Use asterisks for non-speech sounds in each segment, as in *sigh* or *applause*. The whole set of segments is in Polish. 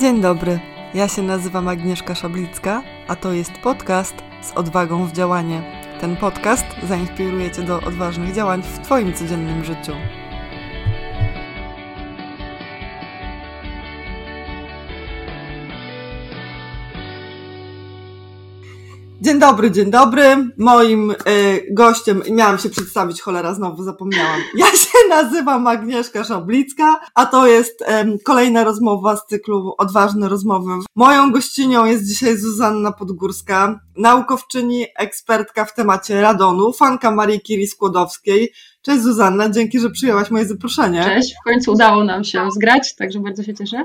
Dzień dobry, ja się nazywam Agnieszka Szablicka, a to jest podcast z odwagą w działanie. Ten podcast zainspiruje Cię do odważnych działań w Twoim codziennym życiu. Dzień dobry, dzień dobry. Moim y, gościem, miałam się przedstawić, cholera, znowu zapomniałam. *laughs* Ja się nazywam Agnieszka Szablicka, a to jest y, kolejna rozmowa z cyklu Odważne Rozmowy. Moją gościnią jest dzisiaj Zuzanna Podgórska, naukowczyni, ekspertka w temacie radonu, fanka Marii Curie Skłodowskiej. Cześć Zuzanna, dzięki, że przyjęłaś moje zaproszenie. Cześć, w końcu udało nam się zgrać, także bardzo się cieszę.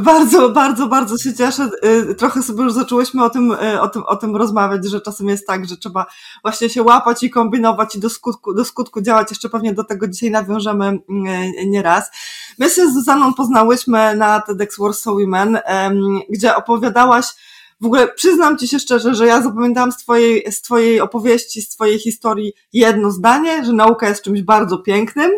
Bardzo, bardzo, bardzo się cieszę. Y, trochę sobie już zaczęłyśmy o tym, y, o tym, o tym rozmawiać, że czasem jest tak, że trzeba właśnie się łapać i kombinować i do skutku, do skutku działać. Jeszcze pewnie do tego dzisiaj nawiążemy y, nieraz. My się z Zuzaną poznałyśmy na TEDx Warsaw Women, gdzie opowiadałaś w ogóle przyznam ci się szczerze, że ja zapamiętałam z twojej, z twojej opowieści, z twojej historii jedno zdanie, że nauka jest czymś bardzo pięknym.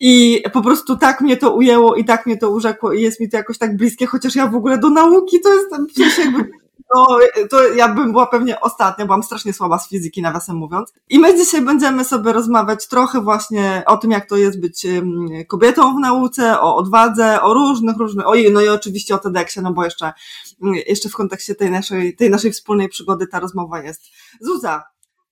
I po prostu tak mnie to ujęło i tak mnie to urzekło i jest mi to jakoś tak bliskie, chociaż ja w ogóle do nauki to jestem przecież jakby no, to ja bym była pewnie ostatnia, byłam strasznie słaba z fizyki, nawiasem mówiąc. I my dzisiaj będziemy sobie rozmawiać trochę właśnie o tym, jak to jest być kobietą w nauce, o odwadze, o różnych, różnych, ojej, no i oczywiście o TEDxie, no bo jeszcze, jeszcze w kontekście tej naszej, tej naszej wspólnej przygody ta rozmowa jest. Zuza,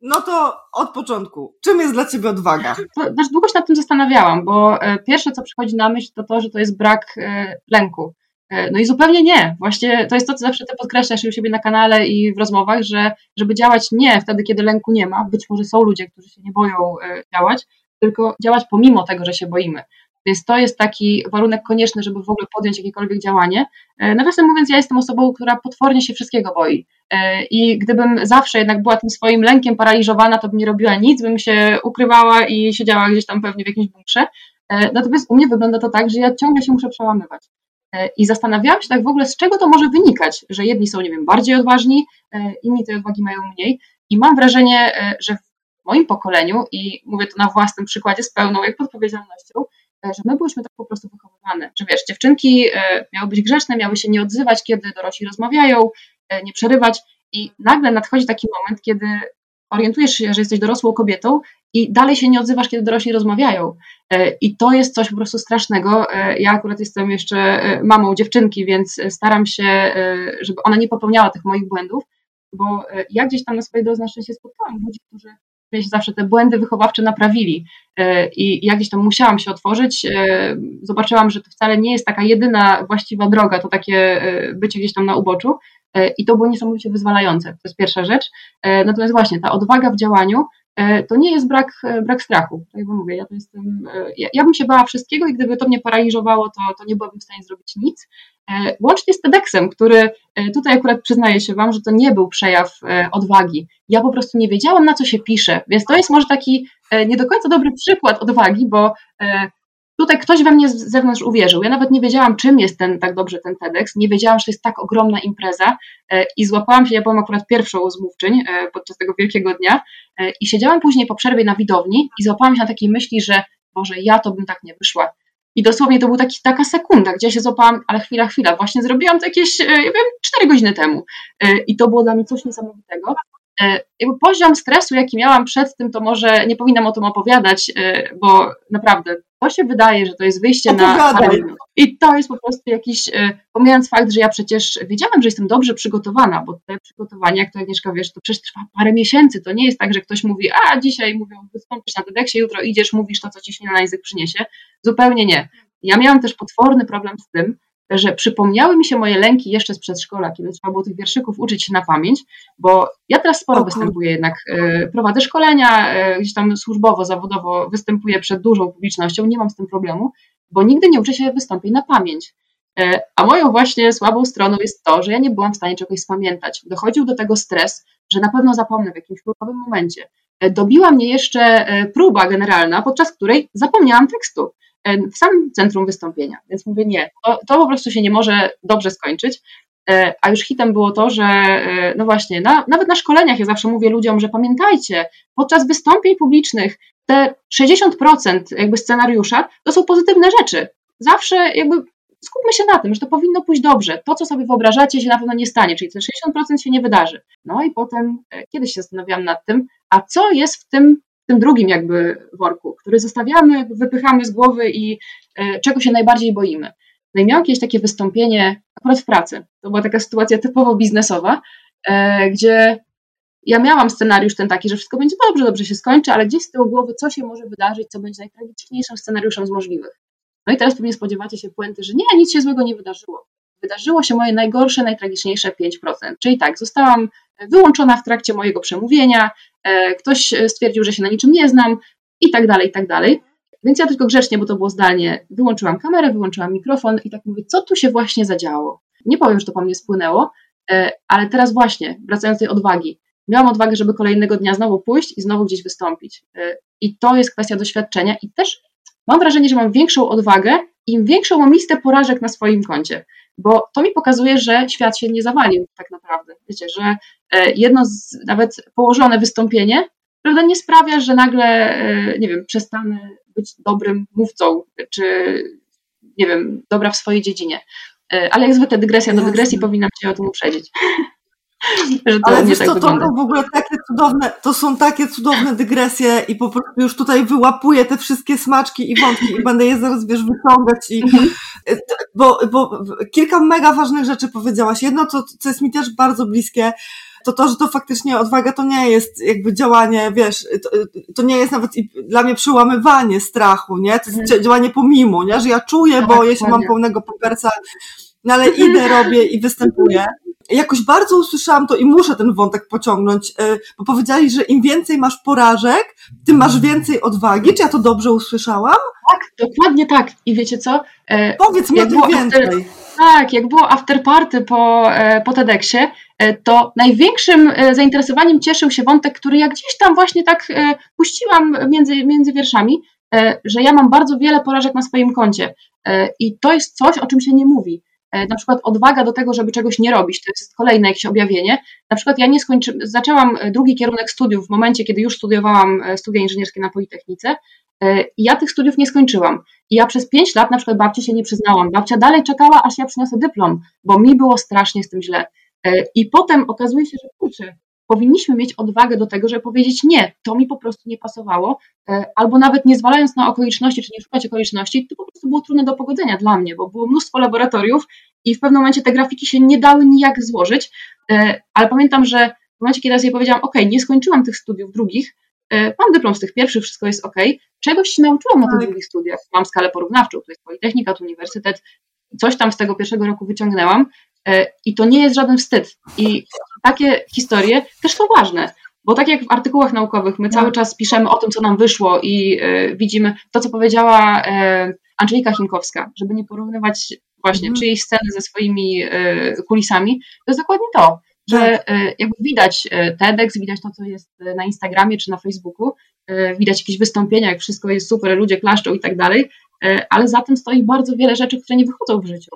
no to od początku. Czym jest dla Ciebie odwaga? Dość długo się nad tym zastanawiałam, bo e, pierwsze, co przychodzi na myśl, to to, że to jest brak e, lęku. E, no i zupełnie nie. Właśnie to jest to, co zawsze ty podkreślasz u siebie na kanale i w rozmowach, że żeby działać nie wtedy, kiedy lęku nie ma, być może są ludzie, którzy się nie boją działać, tylko działać pomimo tego, że się boimy. Więc to jest taki warunek konieczny, żeby w ogóle podjąć jakiekolwiek działanie. E, nawiasem mówiąc, ja jestem osobą, która potwornie się wszystkiego boi. E, I gdybym zawsze jednak była tym swoim lękiem paraliżowana, to bym nie robiła nic, bym się ukrywała i siedziała gdzieś tam pewnie w jakimś bunkrze. E, natomiast u mnie wygląda to tak, że ja ciągle się muszę przełamywać. I zastanawiałam się tak w ogóle, z czego to może wynikać, że jedni są, nie wiem, bardziej odważni, inni tej odwagi mają mniej. I mam wrażenie, że w moim pokoleniu, i mówię to na własnym przykładzie z pełną jak podpowiedzialnością, że my byliśmy tak po prostu wychowywane, że wiesz, dziewczynki e, miały być grzeczne, miały się nie odzywać, kiedy dorośli rozmawiają, e, nie przerywać i nagle nadchodzi taki moment, kiedy orientujesz się, że jesteś dorosłą kobietą i dalej się nie odzywasz, kiedy dorośli rozmawiają. E, I to jest coś po prostu strasznego. Ja akurat jestem jeszcze mamą dziewczynki, więc staram się, żeby ona nie popełniała tych moich błędów, bo ja gdzieś tam na swojej drodze szczęście spotkałam ludzi, którzy się zawsze te błędy wychowawcze naprawili. E, I ja tam musiałam się otworzyć. E, zobaczyłam, że to wcale nie jest taka jedyna właściwa droga, to takie e, bycie gdzieś tam na uboczu. I to było niesamowicie wyzwalające. To jest pierwsza rzecz. Natomiast właśnie ta odwaga w działaniu to nie jest brak, brak strachu. Tak jak mówię, ja, to jestem, ja, ja bym się bała wszystkiego i gdyby to mnie paraliżowało, to, to nie byłabym w stanie zrobić nic. E, łącznie z TEDxem, który e, tutaj akurat przyznaję się Wam, że to nie był przejaw e, odwagi. Ja po prostu nie wiedziałam, na co się pisze, więc to jest może taki nie do końca dobry przykład odwagi, bo tutaj ktoś we mnie z zewnątrz uwierzył. Ja nawet nie wiedziałam, czym jest ten tak dobrze ten TEDx, nie wiedziałam, że to jest tak ogromna impreza i złapałam się, ja byłam akurat pierwszą zmówczyń podczas tego wielkiego dnia i siedziałam później po przerwie na widowni i złapałam się na takiej myśli, że może ja to bym tak nie wyszła i dosłownie to był taka sekunda, gdzie ja się złapałam, ale chwila, chwila, właśnie zrobiłam to jakieś, e, ja wiem, 4 godziny temu. E, I to było dla mnie coś niesamowitego. E, jakby poziom stresu, jaki miałam przed tym, to może nie powinnam o tym opowiadać, bo naprawdę to się wydaje, że to jest wyjście na I to jest po prostu jakiś, pomijając fakt, że ja przecież wiedziałam, że jestem dobrze przygotowana, bo te przygotowania, jak to Agnieszka wiesz, to przecież trwa parę miesięcy, to nie jest tak, że ktoś mówi, a dzisiaj mówią, wystąpisz na TEDxie, jutro idziesz, mówisz to, co ci się na język przyniesie. Zupełnie nie. Ja miałam też potworny problem z tym, że przypomniały mi się moje lęki jeszcze z przedszkola, kiedy trzeba było tych wierszyków uczyć się na pamięć, bo ja teraz sporo występuję jednak, y, prowadzę szkolenia, y, gdzieś tam służbowo, zawodowo występuję przed dużą publicznością, nie mam z tym problemu, bo nigdy nie uczę się wystąpień na pamięć. E, a moją właśnie słabą stroną jest to, że ja nie byłam w stanie czegoś spamiętać. Dochodził do tego stres, że na pewno zapomnę w jakimś próbowym momencie. Dobiła mnie jeszcze próba generalna, podczas której zapomniałam tekstu w samym centrum wystąpienia. Więc mówię, nie, to, to po prostu się nie może dobrze skończyć. E, a już hitem było to, że e, no właśnie, na, nawet na szkoleniach ja zawsze mówię ludziom, że pamiętajcie, podczas wystąpień publicznych te 60% jakby scenariusza to są pozytywne rzeczy. Zawsze jakby skupmy się na tym, że to powinno pójść dobrze. To, co sobie wyobrażacie, się na pewno nie stanie, czyli te 60% się nie wydarzy. No i potem e, kiedyś się zastanawiałam nad tym, a co jest w tym, w tym drugim jakby worku, który zostawiamy, wypychamy z głowy i e, czego się najbardziej boimy. No i miałam jakieś takie wystąpienie akurat w pracy. To była taka sytuacja typowo biznesowa, e, gdzie ja miałam scenariusz ten taki, że wszystko będzie dobrze, dobrze się skończy, ale gdzieś z tyłu głowy, co się może wydarzyć, co będzie najtragiczniejszym scenariuszem z możliwych. No i teraz pewnie spodziewacie się puenty, że nie, nic się złego nie wydarzyło. Wydarzyło się moje najgorsze, najtragiczniejsze 5%. Czyli tak, zostałam wyłączona w trakcie mojego przemówienia, e, ktoś stwierdził, że się na niczym nie znam i tak dalej, i tak dalej. Więc ja tylko grzecznie, bo to było zdalnie, wyłączyłam kamerę, wyłączyłam mikrofon i tak mówię, co tu się właśnie zadziało. Nie powiem, że to po mnie spłynęło, e, ale teraz właśnie, wracając do tej odwagi, miałam odwagę, żeby kolejnego dnia znowu pójść i znowu gdzieś wystąpić. E, I to jest kwestia doświadczenia i też mam wrażenie, że mam większą odwagę, im większą mam listę porażek na swoim koncie, bo to mi pokazuje, że świat się nie zawalił tak naprawdę. Wiecie, że e, jedno z, nawet położone wystąpienie prawda, nie sprawia, że nagle, e, nie wiem, przestanę być dobrym mówcą, czy nie wiem, dobra w swojej dziedzinie. Ale jak zwykle dygresja do dygresji, powinnam Cię o tym uprzedzić. *laughs* *laughs* Ale wiesz tak co, to, to w ogóle takie cudowne, to są takie cudowne dygresje i po prostu już tutaj wyłapuję te wszystkie smaczki i wątki i będę je zaraz, wiesz, wyciągać i, mhm. bo, bo kilka mega ważnych rzeczy powiedziałaś. Jedno, co, co jest mi też bardzo bliskie, to to, że to faktycznie odwaga to nie jest jakby działanie, wiesz, to, to nie jest nawet dla mnie przełamywanie strachu, nie? To jest mhm. działanie pomimo, nie? Że ja czuję, tak, boję się, mam pełnego poperca, no ale idę, robię i występuję jakoś bardzo usłyszałam to i muszę ten wątek pociągnąć, y, bo powiedzieli, że im więcej masz porażek, tym masz więcej odwagi. Czy ja to dobrze usłyszałam? Tak, dokładnie tak. I wiecie co? E, Powiedz mi o więcej. After, tak, jak było afterparty po, e, po TEDxie, e, to największym zainteresowaniem cieszył się wątek, który ja gdzieś tam właśnie tak puściłam między, między wierszami, że ja mam bardzo wiele porażek na swoim koncie. I to jest coś, o czym się nie mówi. E, na przykład odwaga do tego, żeby czegoś nie robić, to jest kolejne jakieś objawienie. Na przykład ja nie skończyłam, zaczęłam e, drugi kierunek studiów w momencie, kiedy już studiowałam e, studia inżynierskie na Politechnice i ja tych studiów nie skończyłam. I ja przez pięć lat na przykład babci się nie przyznałam. Babcia dalej czekała, aż ja przyniosę dyplom, bo mi było strasznie z tym źle. I potem okazuje się, że kurczę, powinniśmy mieć odwagę do tego, żeby powiedzieć nie, to mi po prostu nie pasowało, e, albo nawet nie zwalając na okoliczności, czy nie szukać okoliczności, to po prostu było trudne do pogodzenia dla mnie, bo było mnóstwo laboratoriów i w pewnym momencie te grafiki się nie dały nijak złożyć, e, ale pamiętam, że w momencie, kiedy ja sobie powiedziałam, ok, nie skończyłam tych studiów drugich, e, mam dyplom z tych pierwszych, wszystko jest ok, czegoś się nauczyłam na tych tak. drugich studiach, mam skalę porównawczą, to jest Politechnika, to Uniwersytet, coś tam z tego pierwszego roku wyciągnęłam i to nie jest żaden wstyd. I takie historie też są ważne. Bo tak jak w artykułach naukowych, my cały czas piszemy o tym, co nam wyszło i y, widzimy to, co powiedziała y, Angelika Chinkowska, żeby nie porównywać właśnie mm. czyjejś sceny ze swoimi y, kulisami, to jest dokładnie to, że tak. jakby widać TEDx, widać to, co jest na Instagramie czy na Facebooku, widać jakieś wystąpienia, jak wszystko jest super, ludzie klaszczą i tak dalej, ale za tym stoi bardzo wiele rzeczy, które nie wychodzą w życiu.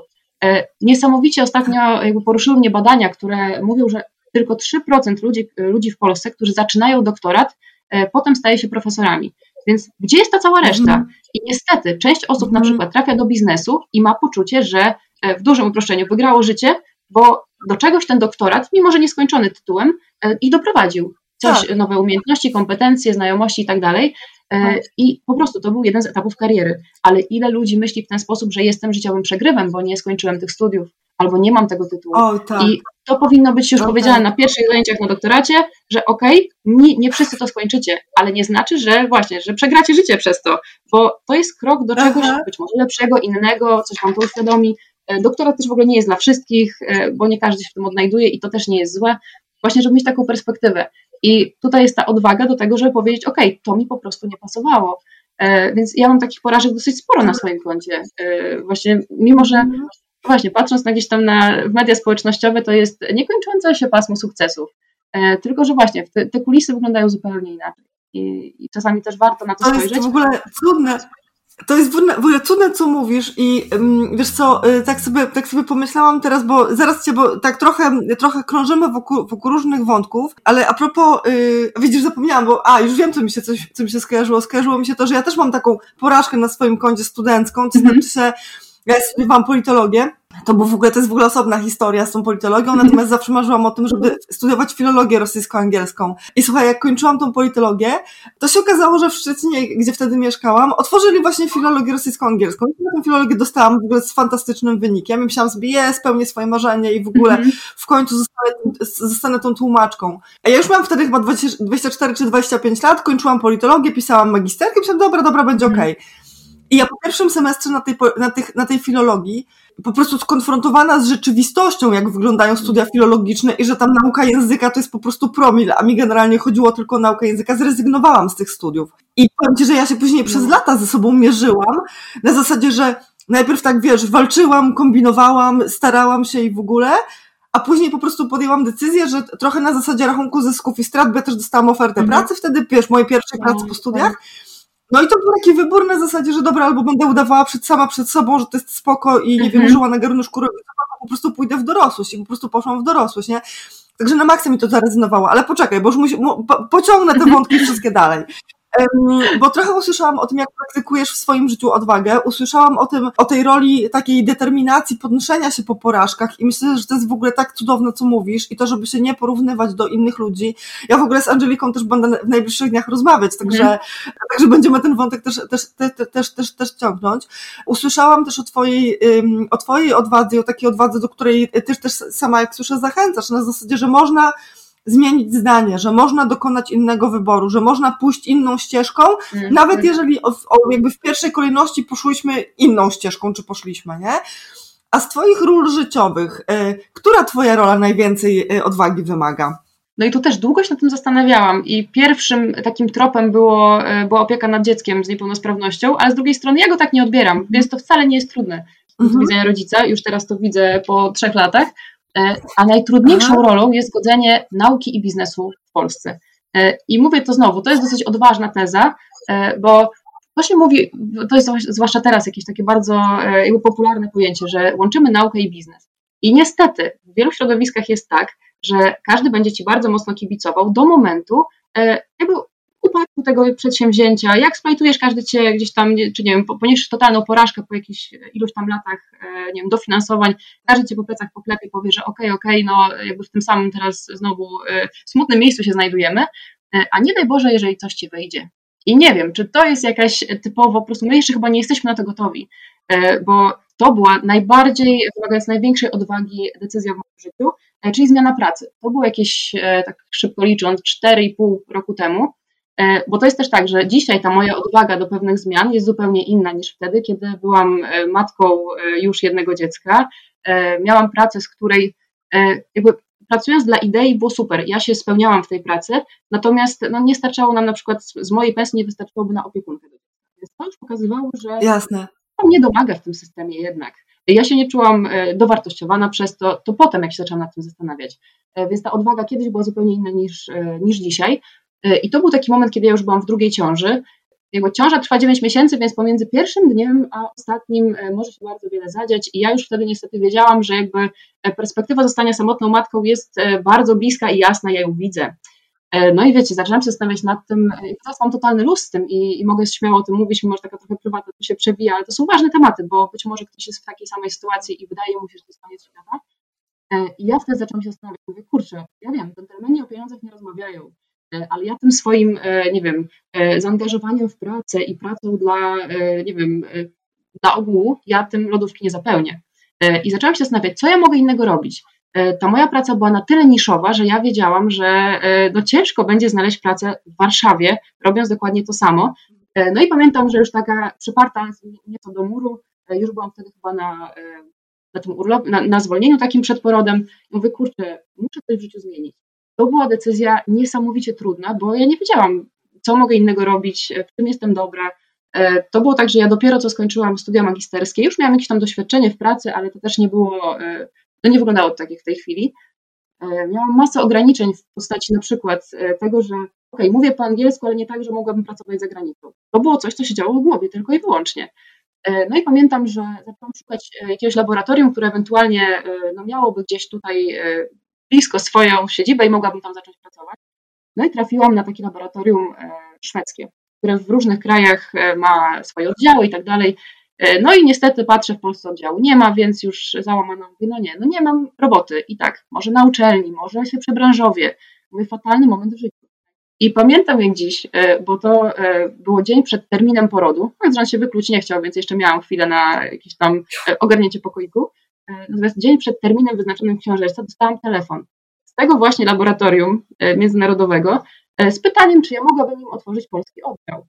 Niesamowicie ostatnio jakby poruszyły mnie badania, które mówią, że tylko 3% ludzi, ludzi w Polsce, którzy zaczynają doktorat, e, potem staje się profesorami. Więc gdzie jest ta cała reszta? Mhm. I niestety część osób na mhm. przykład trafia do biznesu i ma poczucie, że e, w dużym uproszczeniu wygrało życie, bo do czegoś ten doktorat, mimo że nieskończony tytułem, e, i doprowadził. Coś, tak. nowe umiejętności, kompetencje, znajomości i tak dalej. Tak. I po prostu to był jeden z etapów kariery. Ale ile ludzi myśli w ten sposób, że jestem życiowym przegrywem, bo nie skończyłem tych studiów, albo nie mam tego tytułu. O, tak. I to powinno być już powiedziane na pierwszych zajęciach na doktoracie, że okej, okay, nie, nie wszyscy to skończycie, ale nie znaczy, że właśnie, że przegracie życie przez to, bo to jest krok do czegoś Aha. być może lepszego, innego, coś wam to uświadomi. E, doktorat też w ogóle nie jest dla wszystkich, e, bo nie każdy się w tym odnajduje i to też nie jest złe. Właśnie, żeby mieć taką perspektywę. I tutaj jest ta odwaga do tego, żeby powiedzieć, ok, to mi po prostu nie pasowało. E, więc ja mam takich porażek dosyć sporo na swoim koncie. Właśnie, mimo że mhm właśnie, patrząc na gdzieś tam na media społecznościowe, to jest niekończące się pasmo sukcesów. E, tylko, że właśnie te, te kulisy wyglądają zupełnie inaczej. I, I, czasami też warto na to, to spojrzeć. To jest w ogóle cudne. To jest w ogóle cudne, co mówisz i um, wiesz co, y, tak sobie, tak sobie pomyślałam teraz, bo zaraz cię, bo tak trochę, trochę krążymy wokół, wokół różnych wątków, ale a propos, yy, widzisz, zapomniałam, bo a, już wiem, co mi się coś, co mi się skojarzyło. Skojarzyło mi się to, że ja też mam taką porażkę na swoim koncie studencką, to znaczy się Ja studiowałam politologię, to był w ogóle, to jest w ogóle osobna historia z tą politologią, natomiast zawsze marzyłam o tym, żeby studiować filologię rosyjsko-angielską. I słuchaj, jak kończyłam tą politologię, to się okazało, że w Szczecinie, gdzie wtedy mieszkałam, otworzyli właśnie filologię rosyjsko-angielską. I tę filologię dostałam w ogóle z fantastycznym wynikiem. I myślałam sobie, je, spełnię swoje marzenie i w ogóle mhm. w końcu zostanę, zostanę tą tłumaczką. A ja już miałam wtedy chyba 20, 24 czy 25 lat, kończyłam politologię, pisałam magisterkę i myślałam, dobra, dobra, będzie okej. Okay. I ja po pierwszym semestrze na tej, na, tych, na tej filologii po prostu skonfrontowana z rzeczywistością, jak wyglądają studia filologiczne i że tam nauka języka to jest po prostu promil, a mi generalnie chodziło tylko o naukę języka, zrezygnowałam z tych studiów. I powiem Ci, że ja się później przez no. lata ze sobą mierzyłam, na zasadzie, że najpierw tak, wiesz, walczyłam, kombinowałam, starałam się i w ogóle, a później po prostu podjęłam decyzję, że trochę na zasadzie rachunku zysków i strat, bo ja też dostałam ofertę mhm. pracy wtedy, wiesz, mojej pierwszej pracy po studiach, tak. No i to był taki wybór na zasadzie, że dobra, albo będę udawała przed sama przed sobą, że to jest spoko i nie mhm. wiem, żyła na garnuszku, albo po prostu pójdę w dorosłość i po prostu poszłam w dorosłość, nie? Także na maksa mi to zarezynowało, ale poczekaj, bo już musi, pociągnę te wątki wszystkie dalej. Bo trochę usłyszałam o tym, jak praktykujesz w swoim życiu odwagę. Usłyszałam o tym, o tej roli takiej determinacji podnoszenia się po porażkach i myślę, że to jest w ogóle tak cudowne, co mówisz i to, żeby się nie porównywać do innych ludzi. Ja w ogóle z Angeliką też będę w najbliższych dniach rozmawiać, także, mm. także będziemy ten wątek też, też, też, też, też, też ciągnąć. Usłyszałam też o twojej, o twojej odwadze i o takiej odwadze, do której też, też sama, jak słyszę, zachęcasz, na zasadzie, że można zmienić zdanie, że można dokonać innego wyboru, że można pójść inną ścieżką, mm. nawet jeżeli o, o, jakby w pierwszej kolejności poszłyśmy inną ścieżką, czy poszliśmy, nie? A z Twoich ról życiowych, y, która Twoja rola najwięcej y, odwagi wymaga? No i tu też długo się nad tym zastanawiałam i pierwszym takim tropem było, y, była opieka nad dzieckiem z niepełnosprawnością, ale z drugiej strony ja go tak nie odbieram, więc to wcale nie jest trudne z mhm. widzenia rodzica, już teraz to widzę po trzech latach, a najtrudniejszą Aha. rolą jest godzenie nauki i biznesu w Polsce. E, I mówię to znowu, to jest dosyć odważna teza, e, bo to się mówi, to jest zwłaszcza teraz jakieś takie bardzo popularne pojęcie, że łączymy naukę i biznes. I niestety w wielu środowiskach jest tak, że każdy będzie ci bardzo mocno kibicował do momentu, jakby upadku tego przedsięwzięcia, jak splajtujesz każdy cię gdzieś tam, czy nie wiem, poniesiesz totalną porażkę po jakichś iluś tam latach, e, nie wiem, dofinansowań, każdy cię po plecach poklepie, powie, że okej, okay, okej, okay, no jakby w tym samym teraz znowu e, smutnym miejscu się znajdujemy, e, a nie daj Boże, jeżeli coś ci wyjdzie. I nie wiem, czy to jest jakaś typowo, po prostu my jeszcze chyba nie jesteśmy na to gotowi, bo to była najbardziej, wymagając największej odwagi decyzja w moim życiu, czyli zmiana pracy. To było jakieś, tak szybko licząc, 4,5 roku temu, E, bo to jest też tak, że dzisiaj ta moja odwaga do pewnych zmian jest zupełnie inna niż wtedy, kiedy byłam e, matką e, już jednego dziecka. Miałam pracę, z której jakby pracując dla idei było super, ja się spełniałam w tej pracy, natomiast no, nie starczało nam na przykład z mojej pensji nie wystarczyłoby na opiekunkę. Więc to już pokazywało, że Jasne. to mnie domaga w tym systemie jednak. Ja się nie czułam dowartościowana przez to, to potem jak się zaczęłam nad tym zastanawiać. Więc ta odwaga kiedyś była zupełnie inna niż, niż dzisiaj. E, I to był taki moment, kiedy ja już byłam w drugiej ciąży. Jego ciąża trwa 9 miesięcy, więc pomiędzy pierwszym dniem a ostatnim e, może się bardzo wiele zadziać. I ja już wtedy niestety wiedziałam, że jakby e, perspektywa zostania samotną matką jest bardzo bliska i jasna, ja ją widzę. No i wiecie, zaczęłam się zastanawiać nad tym, teraz mam totalny luz z tym i, i mogę śmiało o tym mówić, mimo że taka trochę prywatna to się przewija, ale to są ważne tematy, bo być może ktoś jest w takiej samej sytuacji i wydaje mu się, że to jest koniec świata. I ja wtedy zaczęłam się zastanawiać, mówię, kurczę, ja wiem, dżentelmeni o pieniądzach nie rozmawiają, ale ja tym swoim, e, nie wiem, e, zaangażowaniem w pracę i pracą dla, nie wiem, dla ogółu, ja tym lodówki nie zapełnię. I zaczęłam się zastanawiać, co ja mogę innego robić. Ta moja praca była na tyle niszowa, że ja wiedziałam, że no ciężko będzie znaleźć pracę w Warszawie, robiąc dokładnie to samo. No i pamiętam, że już taka przyparta nieco do muru, już byłam wtedy chyba na, na tym urlopie, na, na zwolnieniu takim przed porodem. Mówię, kurczę, muszę coś w życiu zmienić. To była decyzja niesamowicie trudna, bo ja nie wiedziałam, co mogę innego robić, w czym jestem dobra. E, to było tak, że ja dopiero co skończyłam studia magisterskie, już miałam jakieś tam doświadczenie w pracy, ale to też nie było, e, to nie wyglądało tak jak w tej chwili. E, miałam masę ograniczeń w postaci na przykład tego, że ok, mówię po angielsku, ale nie tak, że mogłabym pracować za granicą. To było coś, co się działo w głowie tylko i wyłącznie. No i pamiętam, że zaczęłam szukać jakiegoś laboratorium, które ewentualnie no, miałoby gdzieś tutaj blisko swoją siedzibę i mogłabym tam zacząć pracować. No i trafiłam na takie laboratorium e, szwedzkie, które w różnych krajach e, ma swoje oddziały i tak dalej. No i niestety patrzę w Polsce oddziału nie ma, więc już załamano mówię, no nie, no nie mam roboty. I tak, może na uczelni, może się przebranżowie. Mówię, fatalny moment w życiu. I pamiętam jak dziś, bo to było dzień przed terminem porodu, więc on się wykluć nie chciał, więc jeszcze miałam chwilę na jakieś tam ogarnięcie pokoiku. Natomiast dzień przed terminem wyznaczonym w książeczce dostałam telefon z tego właśnie laboratorium międzynarodowego z pytaniem, czy ja mogłabym im otworzyć polski oddział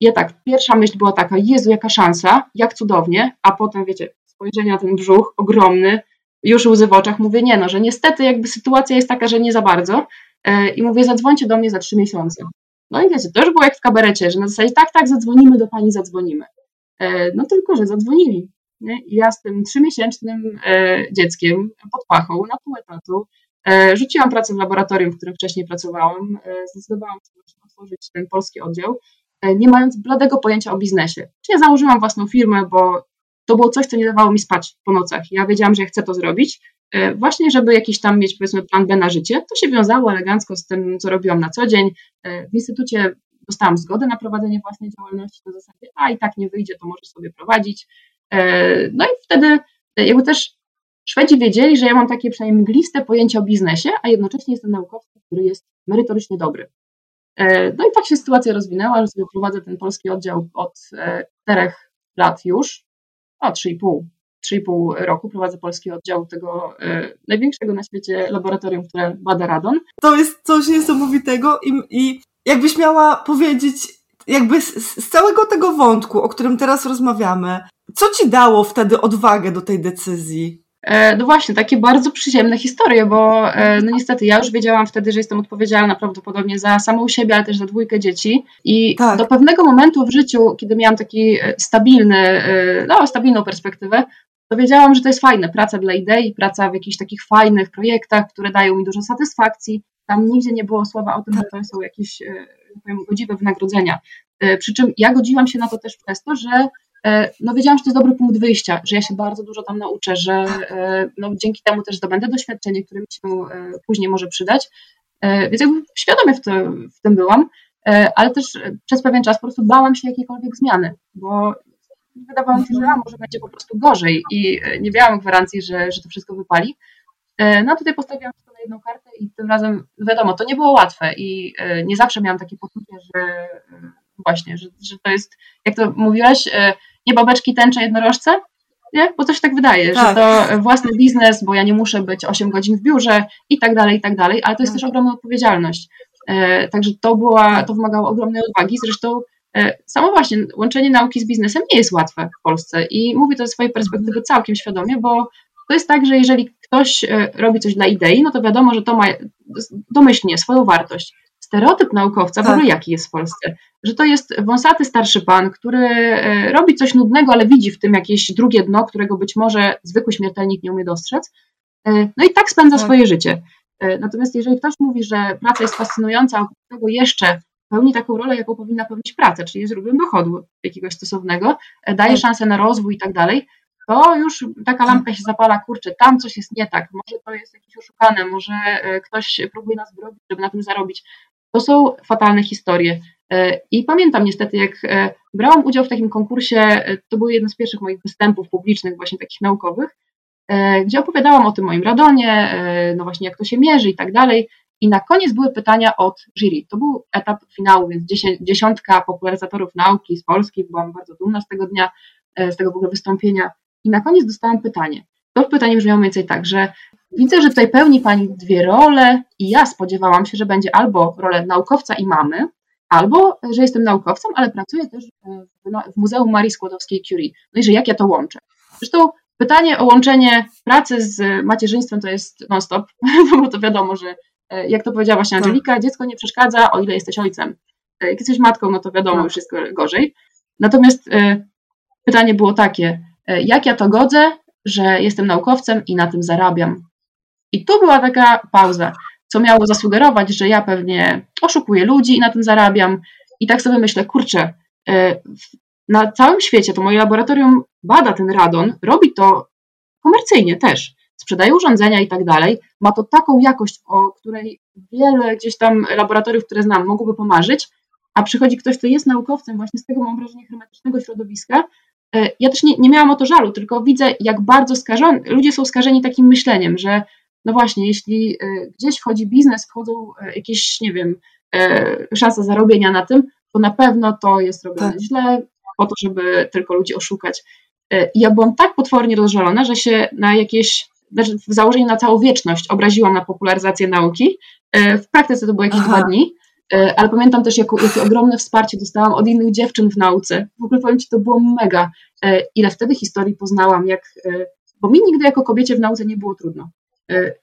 ja tak, pierwsza myśl była taka, Jezu, jaka szansa, jak cudownie, a potem, wiecie, spojrzenie na ten brzuch ogromny, już łzy w oczach, mówię, nie no, że niestety jakby sytuacja jest taka, że nie za bardzo e, i mówię, zadzwońcie do mnie za trzy miesiące. No i wiecie, to już było jak w kabarecie, że na zasadzie tak, tak, zadzwonimy do pani, zadzwonimy. E, no tylko, że zadzwonili. Ja z tym trzymiesięcznym e, dzieckiem pod pachą, na pół etatu, rzuciłam pracę w laboratorium, w którym wcześniej pracowałam, zdecydowałam się otworzyć ten polski oddział E, nie mając bladego pojęcia o biznesie. Czy ja założyłam własną firmę, bo to było coś, co nie dawało mi spać po nocach. Ja wiedziałam, że ja chcę to zrobić, e, właśnie żeby jakiś tam mieć powiedzmy plan B na życie. To się wiązało elegancko z tym, co robiłam na co dzień. E, w instytucie dostałam zgodę na prowadzenie własnej działalności na zasadzie, a i tak nie wyjdzie, to możesz sobie prowadzić. No i wtedy jakby też Szwedzi wiedzieli, że ja mam takie przynajmniej mgliste pojęcie o biznesie, a jednocześnie jestem naukowcem, który jest merytorycznie dobry. E, no i tak się sytuacja rozwinęła, że sobie prowadzę ten polski oddział od e, czterech lat już, a 3,5 3,5 roku prowadzę polski oddział tego e, największego na świecie laboratorium, które bada radon. To jest coś niesamowitego i, i jakbyś miała powiedzieć, jakby z, z, całego tego wątku, o którym teraz rozmawiamy, co ci dało wtedy odwagę do tej decyzji? E, no właśnie, takie bardzo przyziemne historie, bo e, no niestety ja już wiedziałam wtedy, że jestem odpowiedzialna prawdopodobnie za samą siebie, ale też za dwójkę dzieci i tak. do pewnego momentu w życiu, kiedy miałam taki e, stabilny, no stabilną perspektywę, to wiedziałam, że to jest fajne, praca dla idei, praca w jakichś takich fajnych projektach, które dają mi dużo satysfakcji. Tam nigdzie nie było słowa o tym, że to są jakieś powiem, godziwe wynagrodzenia. Przy czym ja godziłam się na to też przez to, że E, no wiedziałam, że to jest dobry punkt wyjścia, że ja się bardzo dużo tam nauczę, że e, no, dzięki temu też zdobędę doświadczenie, które mi się e, później może przydać. Więc jakby świadomie w, to, w tym byłam, ale też przez pewien czas po prostu bałam się jakiejkolwiek zmiany, bo wydawało mi się, że a, może będzie po prostu gorzej i nie miałam gwarancji, że, że to wszystko wypali. No a tutaj postawiłam na jedną kartę i tym razem, wiadomo, to nie było łatwe i nie zawsze miałam takie poczucie, że właśnie, że, że to jest, jak to mówiłaś, nie babeczki tęcze jednorożce, nie? Bo się tak wydaje, tak. że to własny biznes, bo ja nie muszę być 8 godzin w biurze i tak dalej, i tak dalej, ale to jest tak. też ogromna odpowiedzialność. E, także to była, to wymagało ogromnej odwagi. Zresztą e, samo właśnie łączenie nauki z biznesem nie jest łatwe w Polsce i mówię to ze swojej perspektywy całkiem świadomie, bo to jest tak, że jeżeli ktoś e, robi coś dla idei, no to wiadomo, że to ma domyślnie swoją wartość stereotyp naukowca, tak. w ogóle jaki jest w Polsce, że to jest wąsaty starszy pan, który e, robi coś nudnego, ale widzi w tym jakieś drugie dno, którego być może zwykły śmiertelnik nie umie dostrzec. E, no i tak spędza tak. swoje życie. Natomiast jeżeli ktoś mówi, że praca jest fascynująca, a oprócz tego jeszcze pełni taką rolę, jaką powinna pełnić praca, czyli jest źródłem dochodu jakiegoś stosownego, daje tak. szansę na rozwój i tak dalej, to już taka lampka się zapala, kurczę, tam coś jest nie tak, może to jest jakieś oszukane, może ktoś próbuje nas zrobić, żeby na tym zarobić. To są fatalne historie. E, I pamiętam niestety, jak e, brałam udział w takim konkursie, e, to był jeden z pierwszych moich występów publicznych, właśnie takich naukowych, gdzie opowiadałam o tym moim radonie, no właśnie jak to się mierzy i tak dalej. I na koniec były pytania od jury. To był etap finału, więc dziesiątka popularyzatorów nauki z Polski, byłam bardzo dumna z tego dnia, z tego w ogóle wystąpienia. I na koniec dostałam pytanie. To pytanie brzmiało mniej więcej tak, że Widzę, że tutaj pełni Pani dwie role i ja spodziewałam się, że będzie albo rolę naukowca i mamy, albo że jestem naukowcem, ale pracuję też w Muzeum Marii Skłodowskiej-Curie. No i że jak ja to łączę? Zresztą pytanie o łączenie pracy z macierzyństwem to jest non-stop, *laughs* bo to wiadomo, że e, jak to powiedziała właśnie tak. Angelika, dziecko nie przeszkadza, o ile jesteś ojcem. E, jak jesteś matką, no to wiadomo, tak. już jest gorzej. Natomiast e, pytanie było takie, jak ja to godzę, że jestem naukowcem i na tym zarabiam? I tu była taka pauza, co miało zasugerować, że ja pewnie oszukuję ludzi i na tym zarabiam. I tak sobie myślę, kurczę, e, na całym świecie to moje laboratorium bada ten radon, robi to komercyjnie też. Sprzedaje urządzenia i tak dalej. Ma to taką jakość, o której wiele gdzieś tam laboratoriów, które znam, mogłoby pomarzyć, a przychodzi ktoś, kto jest naukowcem, właśnie z tego mam wrażenie hermetycznego środowiska, ja też nie, nie miałam o to żalu, tylko widzę, jak bardzo skażeni, ludzie są skażeni takim myśleniem, że no właśnie, jeśli gdzieś wchodzi biznes, wchodzą jakieś, nie wiem, szanse zarobienia na tym, to na pewno to jest robione tak. źle, po to, żeby tylko ludzi oszukać. I ja byłam tak potwornie rozżalona, że się na jakieś znaczy w założeniu na całą wieczność obraziłam na popularyzację nauki. E, w praktyce to było jakieś Aha. dwa dni, e, ale pamiętam też, jakie, jakie ogromne wsparcie dostałam od innych dziewczyn w nauce. W ogóle powiem Ci, to było mega. E, ile wtedy historii poznałam, jak, bo mi nigdy jako kobiecie w nauce nie było trudno.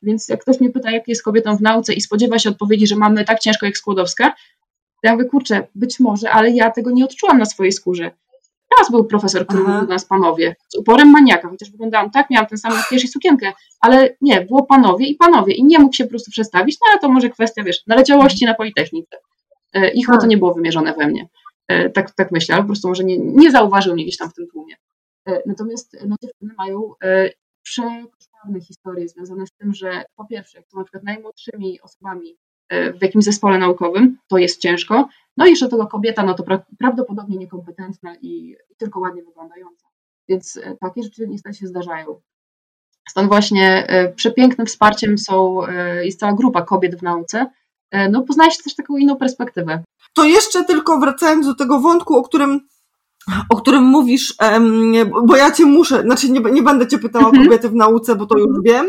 Więc jak ktoś mnie pyta, jak jest kobietą w nauce i spodziewa się odpowiedzi, że mamy tak ciężko jak Skłodowska, to ja mówię, kurczę, być może, ale ja tego nie odczułam na swojej skórze. Raz był profesor, który mówił do nas panowie, z uporem maniaka, chociaż wyglądałam tak, miałam ten sam makijaż i sukienkę, ale nie, było panowie i panowie i nie mógł się po prostu przestawić, no ale to może kwestia, wiesz, naleciałości na Politechnice. E, I chyba to tak. nie było wymierzone we mnie. E, tak, tak myślę, ale po prostu może nie, nie zauważył mnie gdzieś tam w tym tłumie. E, natomiast no, dziewczyny mają przekoszmarne historie związane z tym, że po pierwsze, jak są na przykład najmłodszymi osobami w jakimś zespole naukowym, to jest ciężko. No i jeszcze tego kobieta, no to pra prawdopodobnie niekompetentna i, i, tylko ładnie wyglądająca. Więc e, takie rzeczy niestety się zdarzają. Stąd właśnie e, przepięknym wsparciem są, e, jest cała grupa kobiet w nauce. No poznajesz też taką inną perspektywę. To jeszcze tylko wracając do tego wątku, o którym o którym mówisz, bo ja cię muszę, znaczy nie, nie będę cię pytała o mhm. kobiety w nauce, bo to już wiem,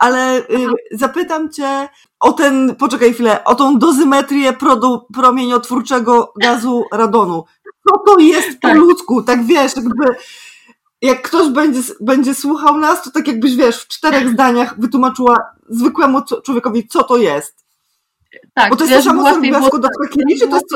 ale y, zapytam cię o ten, poczekaj chwilę, o tą dozymetrię produ, promieniotwórczego gazu radonu. Co to jest po tak. ludzku? Tak wiesz, jakby jak ktoś będzie, będzie słuchał nas, to tak jakbyś wiesz, w czterech zdaniach wytłumaczyła zwykłemu człowiekowi, co to jest. Tak, Bo to jest to samo, co w Skłodowskiej czy to jest,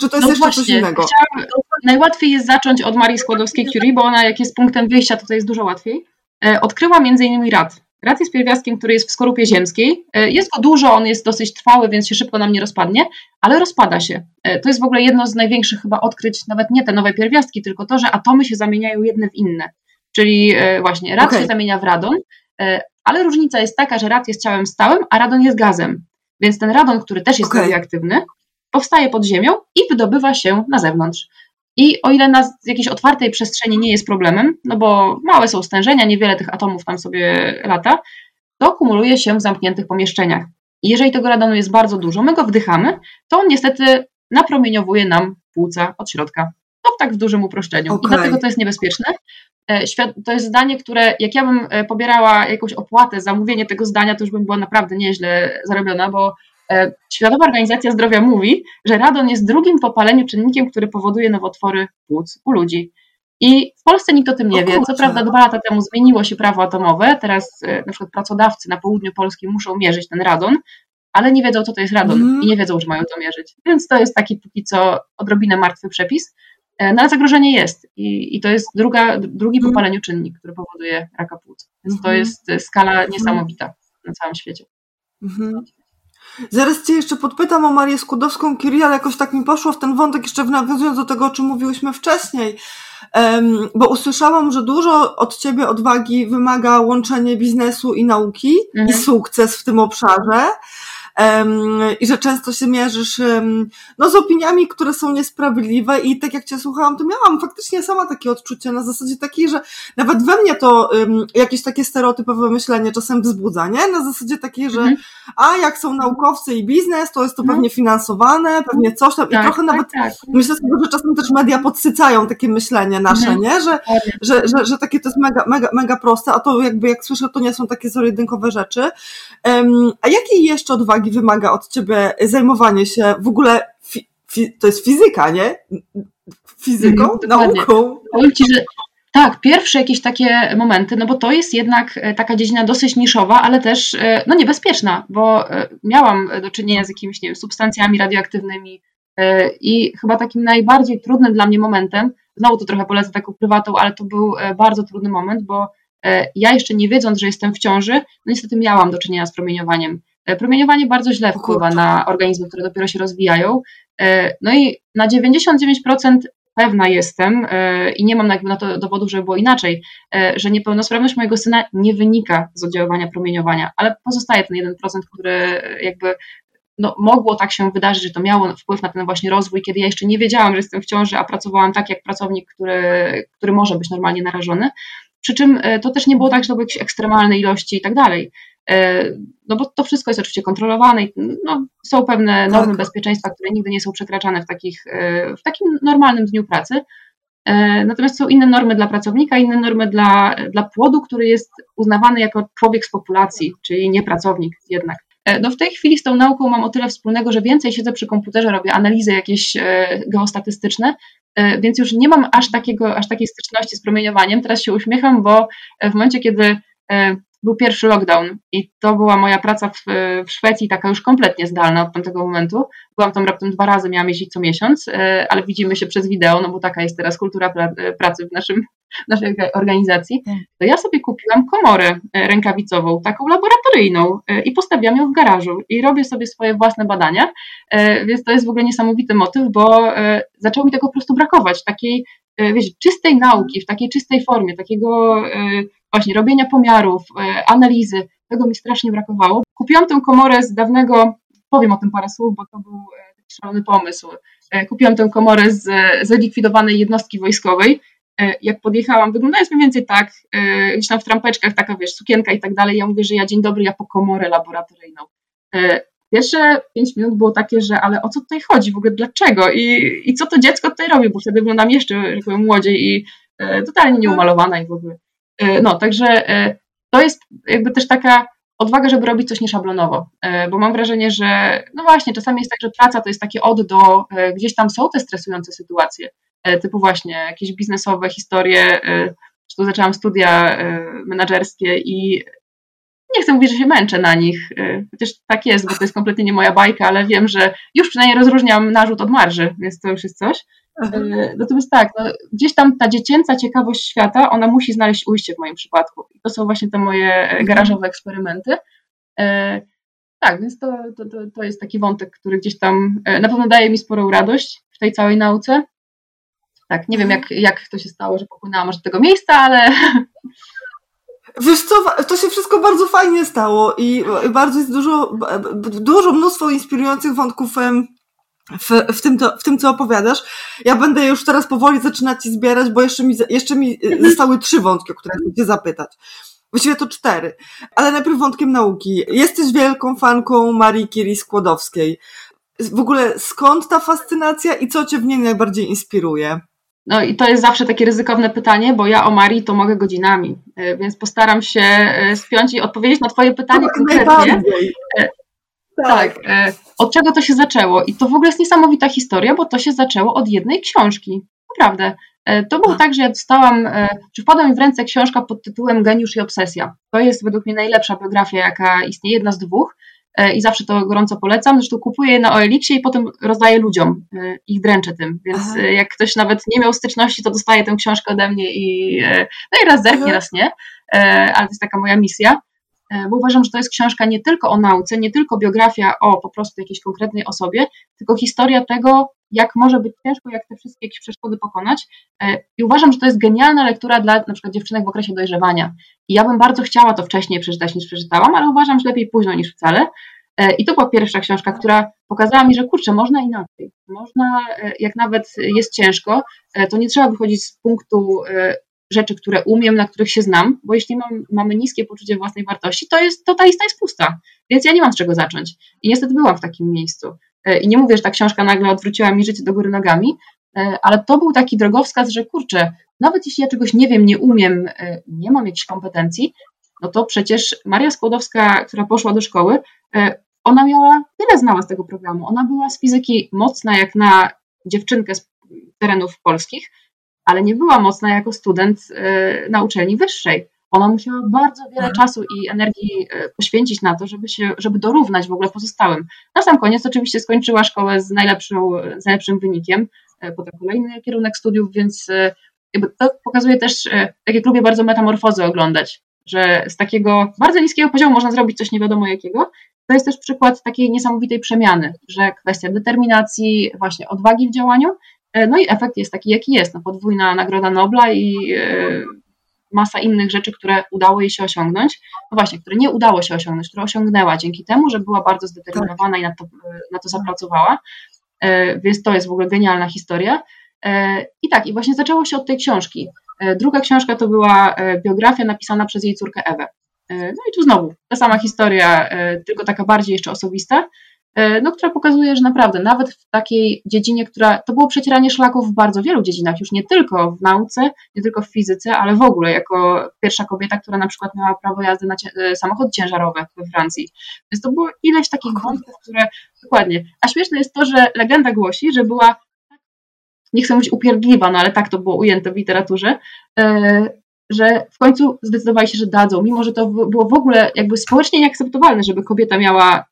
czy to jest no jeszcze właśnie, coś innego? Chciałam, najłatwiej jest zacząć od Marii Skłodowskiej-Curie, bo ona jak jest punktem wyjścia, to jest dużo łatwiej. E, odkryła między innymi rad. Rad jest pierwiastkiem, który jest w skorupie ziemskiej. E, jest go dużo, on jest dosyć trwały, więc się szybko nam nie rozpadnie, ale rozpada się. E, to jest w ogóle jedno z największych chyba odkryć, nawet nie te nowe pierwiastki, tylko to, że atomy się zamieniają jedne w inne. Czyli właśnie rad okay. się zamienia w radon, ale różnica jest taka, że rad jest ciałem stałym, a radon jest gazem. Więc ten radon, który też jest okay. radioaktywny, powstaje pod ziemią i wydobywa się na zewnątrz. I o ile na jakiejś otwartej przestrzeni nie jest problemem, no bo małe są stężenia, niewiele tych atomów tam sobie lata, to kumuluje się w zamkniętych pomieszczeniach. I jeżeli tego radonu jest bardzo dużo, my go wdychamy, to on niestety napromieniowuje nam płuca od środka. To tak w dużym uproszczeniu. Okay. I dlatego to jest niebezpieczne. E, to jest zdanie, które jak ja bym e, pobierała jakąś opłatę za mówienie tego zdania, to już bym była naprawdę nieźle zarobiona, bo e, Światowa Organizacja Zdrowia mówi, że radon jest drugim po paleniu czynnikiem, który powoduje nowotwory płuc u ludzi. I w Polsce nikt o tym nie wie. Co prawda dwa lata temu zmieniło się prawo atomowe, teraz na przykład pracodawcy na południu Polski muszą mierzyć ten radon, ale nie wiedzą, co to jest radon mm. i nie wiedzą, że mają to mierzyć. Więc to jest taki póki co odrobinę martwy przepis. E, no ale zagrożenie jest i, i to jest druga, drugi po mhm. paleniu czynnik, który powoduje raka płuc. Więc to mhm. jest e, skala mhm. niesamowita na całym świecie. Zaraz Cię jeszcze podpytam o Marię Skłodowską-Curie, ale jakoś tak mi poszło w ten wątek, jeszcze nawiązując do tego, o czym mówiłyśmy wcześniej, bo usłyszałam, że dużo od Ciebie odwagi wymaga łączenie biznesu i nauki mhm. i sukces w tym obszarze i że często się mierzysz no, z opiniami, które są niesprawiedliwe i tak jak Cię słuchałam, to miałam faktycznie sama takie odczucie na zasadzie takiej, że nawet we mnie to jakieś takie stereotypowe myślenie czasem wzbudza, nie? Na zasadzie takiej, że mhm. a jak są naukowcy i biznes, to jest to mhm. pewnie finansowane, pewnie coś tam i tak, trochę tak, nawet tak. myślę sobie, że czasem też media podsycają takie myślenie nasze, mhm. nie? Że, że, że, że takie to jest mega, mega, mega proste, a to jakby jak słyszę, to nie są takie zero rzeczy. A jakiej jeszcze odwagi wymaga od ciebie zajmowanie się w ogóle, fi, fi, to jest fizyka, nie? Fizyką, mm, nauką. Powiem ci, że tak, pierwsze jakieś takie momenty, no bo to jest jednak e, taka dziedzina dosyć niszowa, ale też e, no niebezpieczna, bo e, miałam do czynienia z jakimiś, nie wiem, substancjami radioaktywnymi i chyba takim najbardziej trudnym dla mnie momentem, znowu to trochę polecę taką prywatą, ale to był bardzo trudny moment, bo ja jeszcze nie wiedząc, że jestem w ciąży, no niestety miałam do czynienia z promieniowaniem. E, promieniowanie bardzo źle wpływa na organizmy, które dopiero się rozwijają. E, no i na 99% pewna jestem e, i nie mam na to dowodu, żeby było inaczej, że niepełnosprawność mojego syna nie wynika z oddziaływania promieniowania, ale pozostaje ten 1%, który jakby no, mogło tak się wydarzyć, że to miało wpływ na ten właśnie rozwój, kiedy ja jeszcze nie wiedziałam, że jestem w ciąży, a pracowałam tak jak pracownik, który, który może być normalnie narażony. Przy czym to też nie było tak, że to były jakieś ekstremalne ilości i tak dalej. No bo to wszystko jest oczywiście kontrolowane i no, są pewne normy tak. bezpieczeństwa, które nigdy nie są przekraczane w, takich, w takim normalnym dniu pracy. E, natomiast są inne normy dla pracownika, inne normy dla, dla płodu, który jest uznawany jako człowiek z populacji, czyli nie pracownik jednak. E, no w tej chwili z tą nauką mam o tyle wspólnego, że więcej siedzę przy komputerze, robię analizy jakieś e, geostatystyczne, więc już nie mam aż, takiego, aż takiej styczności z promieniowaniem. Teraz się uśmiecham, bo w momencie, kiedy był pierwszy lockdown i to była moja praca w, w, Szwecji, taka już kompletnie zdalna od tamtego momentu. Byłam tam raptem dwa razy, miałam jeździć co miesiąc, e, ale widzimy się przez wideo, no bo taka jest teraz kultura e, pracy w naszym, naszej organizacji. Tak. To ja sobie kupiłam komorę e, rękawicową, taką laboratoryjną i postawiam ją w garażu i robię sobie swoje własne badania, więc to jest w ogóle niesamowity motyw, bo zaczęło mi tego po prostu brakować, takiej wiecie, czystej nauki, w takiej czystej formie, takiego właśnie robienia pomiarów, e, analizy, tego mi strasznie brakowało. Kupiłam tę komorę z dawnego, powiem o tym parę słów, bo to był e, taki szalony pomysł. E, kupiłam tę komorę z zlikwidowanej jednostki wojskowej. Jak podjechałam, wyglądając mniej więcej tak, gdzieś tam w trampeczkach, taka wiesz, sukienka i tak dalej. Ja mówię, że ja dzień dobry, ja po komorę laboratoryjną. Pierwsze pięć minut było takie, że ale o co tutaj chodzi, w ogóle dlaczego i, i co to dziecko tutaj robi, bo wtedy wyglądam jeszcze, jak powiem, młodziej i totalnie nieumalowana i w ogóle. E, no, także e, to jest jakby też taka odwaga, żeby robić coś nieszablonowo, e, bo mam wrażenie, że no właśnie, czasami jest tak, że praca to jest takie od do, gdzieś tam są te stresujące sytuacje, typu właśnie jakieś biznesowe historie, czy tu zaczęłam studia menedżerskie i nie chcę mówić, że się męczę na nich, chociaż tak jest, bo to jest kompletnie nie moja bajka, ale wiem, że już przynajmniej rozróżniam narzut od marży, więc to już jest coś. E, natomiast tak, no, gdzieś tam ta dziecięca ciekawość świata, ona musi znaleźć ujście w moim przypadku. I to są właśnie te moje mhm. garażowe eksperymenty. E, tak, więc to, to, to jest taki wątek, który gdzieś tam e, na pewno daje mi sporą radość w tej całej nauce. Tak, nie wiem jak, jak to się stało, że popłynęłam aż do tego miejsca, ale *laughs* Wiesz co, to się wszystko bardzo fajnie stało i bardzo jest dużo, dużo mnóstwo inspirujących wątków w, w, tym, to, w tym, co opowiadasz. Ja będę już teraz powoli zaczynać ci zbierać, bo jeszcze mi, jeszcze mi y, zostały trzy wątki, o które chcę cię zapytać. Właściwie to cztery. Ale najpierw wątkiem nauki. Jesteś wielką fanką Marii Curie Skłodowskiej. W ogóle skąd ta fascynacja i co cię w niej najbardziej inspiruje? No i to jest zawsze takie ryzykowne pytanie, bo ja o Marii to mogę godzinami, y, więc postaram się y, spiąć i odpowiedzieć na twoje pytanie no, konkretnie. Tak. tak. E, od czego to się zaczęło? I to w ogóle jest niesamowita historia, bo to się zaczęło od jednej książki. Naprawdę. E, to było tak, że ja dostałam, e, czy wpadła mi w ręce książka pod tytułem Geniusz i obsesja. To jest według mnie najlepsza biografia, jaka istnieje, jedna z dwóch i zawsze to gorąco polecam. Zresztą kupuję je na OLX-ie i potem rozdaję ludziom, ich dręczę tym, więc Aha. jak ktoś nawet nie miał styczności, to dostaje tę książkę ode mnie i no i raz zerknie, raz nie, ale to jest taka moja misja. E, bo uważam, że to jest książka nie tylko o nauce, nie tylko biografia o po prostu jakiejś konkretnej osobie, tylko historia tego, jak może być ciężko, jak te wszystkie jakieś przeszkody pokonać. E, I uważam, że to jest genialna lektura dla na przykład dziewczynek w okresie dojrzewania. I ja bym bardzo chciała to wcześniej przeczytać niż przeczytałam, ale uważam, że lepiej późno niż wcale. E, I to była pierwsza książka, która pokazała mi, że kurczę, można inaczej. Można, jak nawet jest ciężko, to nie trzeba wychodzić z punktu rzeczy, które umiem, na których się znam, bo jeśli mam, mamy niskie poczucie własnej wartości, to, jest, to ta lista jest pusta, więc ja nie mam z czego zacząć. I niestety byłam w takim miejscu. E, I nie mówię, że ta książka nagle odwróciła mi życie do góry nogami, e, ale to był taki drogowskaz, że kurczę, nawet jeśli ja czegoś nie wiem, nie umiem, e, nie mam jakichś kompetencji, no to przecież Maria Skłodowska, która poszła do szkoły, ona miała, tyle znała z tego programu. Ona była z fizyki mocna jak na dziewczynkę z terenów polskich, ale nie była mocna jako student e, na uczelni wyższej. Ona musiała bardzo wiele czasu i energii e, poświęcić na to, żeby, się, żeby dorównać w ogóle pozostałym. Na sam koniec oczywiście skończyła szkołę z, najlepszą, z najlepszym wynikiem, e, potem kolejny kierunek studiów, więc to pokazuje też, tak jak lubię bardzo metamorfozę oglądać, że z takiego bardzo niskiego poziomu można zrobić coś nie wiadomo jakiego. To jest też przykład takiej niesamowitej przemiany, że kwestia determinacji, właśnie odwagi w działaniu, no i efekt jest taki, jaki jest. No, podwójna Nagroda Nobla i e, masa innych rzeczy, które udało jej się osiągnąć, no właśnie, które nie udało się osiągnąć, które osiągnęła dzięki temu, że była bardzo zdeterminowana i na to, na to zapracowała. E, więc to jest w ogóle genialna historia. E, I tak, i właśnie zaczęło się od tej książki. E, druga książka to była biografia napisana przez jej córkę Ewę. No i tu znowu ta sama historia, tylko taka bardziej jeszcze osobista. E, no, która pokazuje, że naprawdę nawet w takiej dziedzinie, która to było przecieranie szlaków w bardzo wielu dziedzinach, już nie tylko w nauce, nie tylko w fizyce, ale w ogóle jako pierwsza kobieta, która na przykład miała prawo jazdy na e, samochód ciężarowy we Francji. Więc to było ileś takich wątków, które dokładnie. A śmieszne jest to, że legenda głosi, że była nie chcę mówić upierdliwa, no ale tak to było ujęte w literaturze, e, że w końcu zdecydowali się, że dadzą, mimo że to było w ogóle jakby społecznie nieakceptowalne, żeby kobieta miała